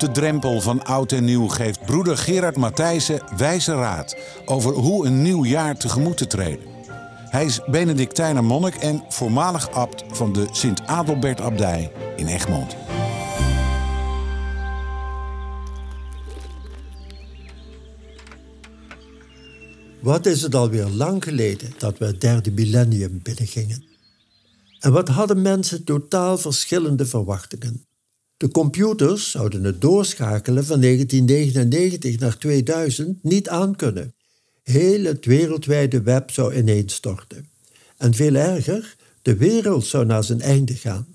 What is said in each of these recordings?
De drempel van oud en nieuw geeft broeder Gerard Matthijssen wijze raad over hoe een nieuw jaar tegemoet te treden. Hij is Benedictijner monnik en voormalig abt van de Sint-Adelbert-abdij in Egmond. Wat is het alweer lang geleden dat we het derde millennium binnengingen? En wat hadden mensen totaal verschillende verwachtingen? De computers zouden het doorschakelen van 1999 naar 2000 niet aankunnen. Heel het wereldwijde web zou ineenstorten. En veel erger, de wereld zou naar zijn einde gaan.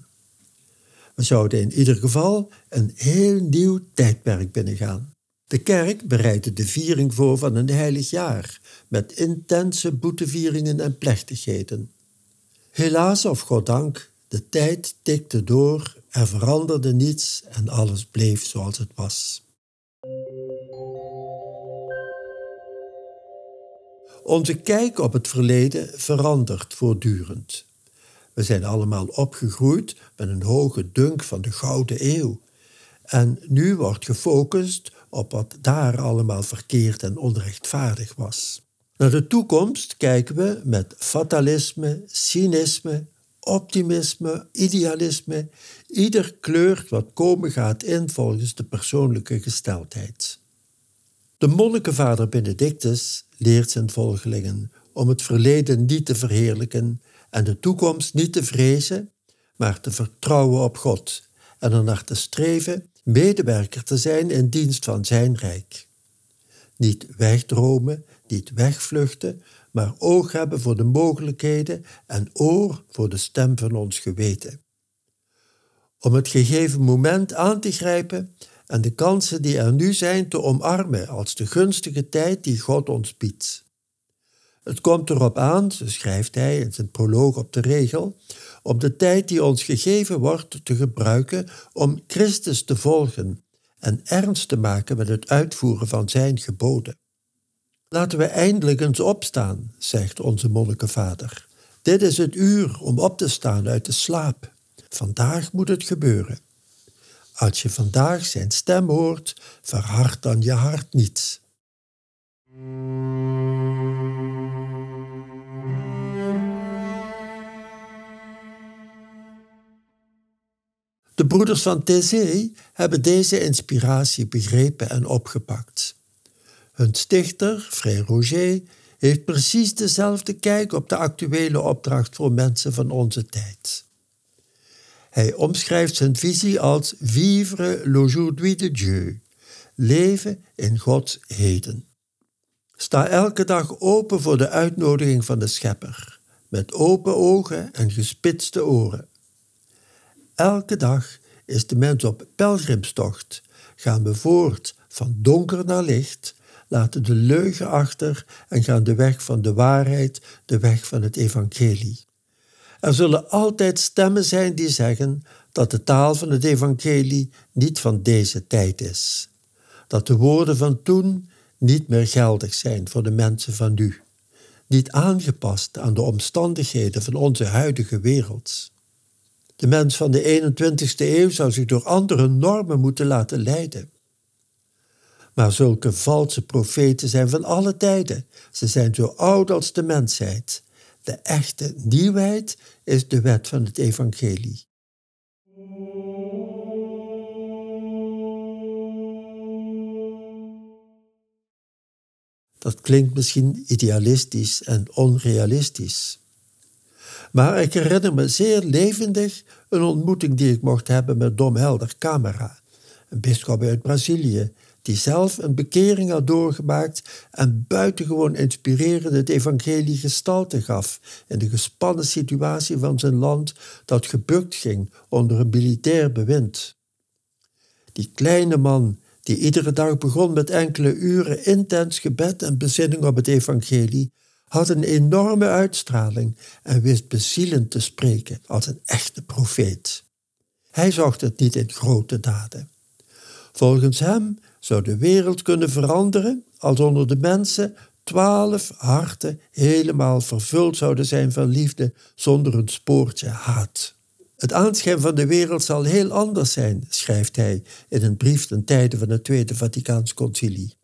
We zouden in ieder geval een heel nieuw tijdperk binnengaan. De kerk bereidde de viering voor van een heilig jaar, met intense boetevieringen en plechtigheden. Helaas of goddank, de tijd tikte door, er veranderde niets en alles bleef zoals het was. Onze kijk op het verleden verandert voortdurend. We zijn allemaal opgegroeid met een hoge dunk van de Gouden Eeuw. En nu wordt gefocust op wat daar allemaal verkeerd en onrechtvaardig was. Naar de toekomst kijken we met fatalisme, cynisme, optimisme, idealisme. Ieder kleurt wat komen gaat in volgens de persoonlijke gesteldheid. De monnikenvader Benedictus leert zijn volgelingen om het verleden niet te verheerlijken en de toekomst niet te vrezen, maar te vertrouwen op God en ernaar te streven medewerker te zijn in dienst van zijn rijk. Niet wegdromen, niet wegvluchten, maar oog hebben voor de mogelijkheden en oor voor de stem van ons geweten. Om het gegeven moment aan te grijpen en de kansen die er nu zijn te omarmen als de gunstige tijd die God ons biedt. Het komt erop aan, zo schrijft hij in zijn proloog op de regel, om de tijd die ons gegeven wordt te gebruiken om Christus te volgen en ernst te maken met het uitvoeren van zijn geboden. Laten we eindelijk eens opstaan, zegt onze monnikenvader. Dit is het uur om op te staan uit de slaap. Vandaag moet het gebeuren. Als je vandaag zijn stem hoort, verhard dan je hart niet. De broeders van Thésée hebben deze inspiratie begrepen en opgepakt. Hun stichter, Frère Roger, heeft precies dezelfde kijk op de actuele opdracht voor mensen van onze tijd. Hij omschrijft zijn visie als vivre l'aujourd'hui de Dieu, leven in Gods heden. Sta elke dag open voor de uitnodiging van de Schepper, met open ogen en gespitste oren. Elke dag is de mens op pelgrimstocht, gaan we voort van donker naar licht, laten de leugen achter en gaan de weg van de waarheid, de weg van het evangelie. Er zullen altijd stemmen zijn die zeggen dat de taal van het evangelie niet van deze tijd is. Dat de woorden van toen niet meer geldig zijn voor de mensen van nu. Niet aangepast aan de omstandigheden van onze huidige wereld. De mens van de 21ste eeuw zou zich door andere normen moeten laten leiden. Maar zulke valse profeten zijn van alle tijden. Ze zijn zo oud als de mensheid. De echte nieuwheid is de wet van het evangelie. Dat klinkt misschien idealistisch en onrealistisch. Maar ik herinner me zeer levendig een ontmoeting die ik mocht hebben met Dom Helder Camera, een bischop uit Brazilië, die zelf een bekering had doorgemaakt en buitengewoon inspirerend het evangelie gestalte gaf in de gespannen situatie van zijn land dat gebukt ging onder een militair bewind. Die kleine man die iedere dag begon met enkele uren intens gebed en bezinning op het evangelie, had een enorme uitstraling en wist bezielend te spreken als een echte profeet. Hij zocht het niet in grote daden. Volgens hem zou de wereld kunnen veranderen als onder de mensen twaalf harten helemaal vervuld zouden zijn van liefde zonder een spoortje haat. Het aanschijn van de wereld zal heel anders zijn, schrijft hij in een brief ten tijde van het Tweede Vaticaans Concilie.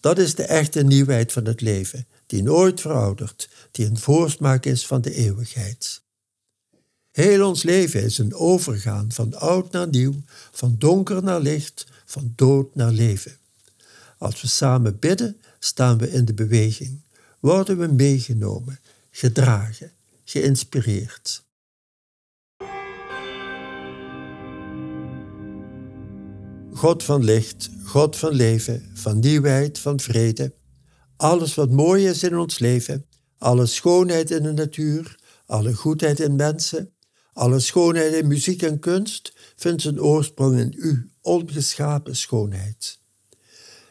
Dat is de echte nieuwheid van het leven, die nooit veroudert, die een voorsmaak is van de eeuwigheid. Heel ons leven is een overgaan van oud naar nieuw, van donker naar licht, van dood naar leven. Als we samen bidden, staan we in de beweging, worden we meegenomen, gedragen, geïnspireerd. God van licht, God van leven, van nieuwheid, van vrede, alles wat mooi is in ons leven, alle schoonheid in de natuur, alle goedheid in mensen, alle schoonheid in muziek en kunst vindt zijn oorsprong in u, ongeschapen schoonheid.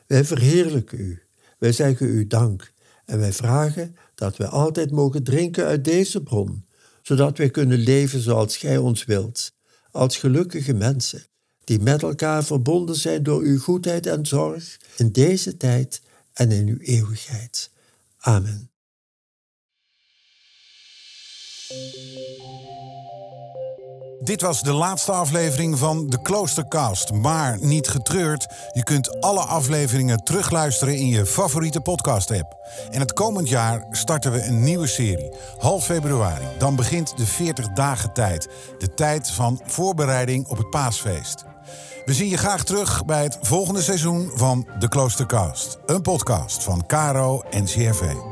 Wij verheerlijken u, wij zeggen u dank en wij vragen dat wij altijd mogen drinken uit deze bron, zodat wij kunnen leven zoals Gij ons wilt, als gelukkige mensen, die met elkaar verbonden zijn door uw goedheid en zorg in deze tijd en in uw eeuwigheid. Amen. Dit was de laatste aflevering van de Kloostercast. Maar niet getreurd, je kunt alle afleveringen terugluisteren in je favoriete podcast-app. En het komend jaar starten we een nieuwe serie. Half februari. Dan begint de 40 dagen tijd. De tijd van voorbereiding op het paasfeest. We zien je graag terug bij het volgende seizoen van de Kloostercast. Een podcast van Caro en CRV.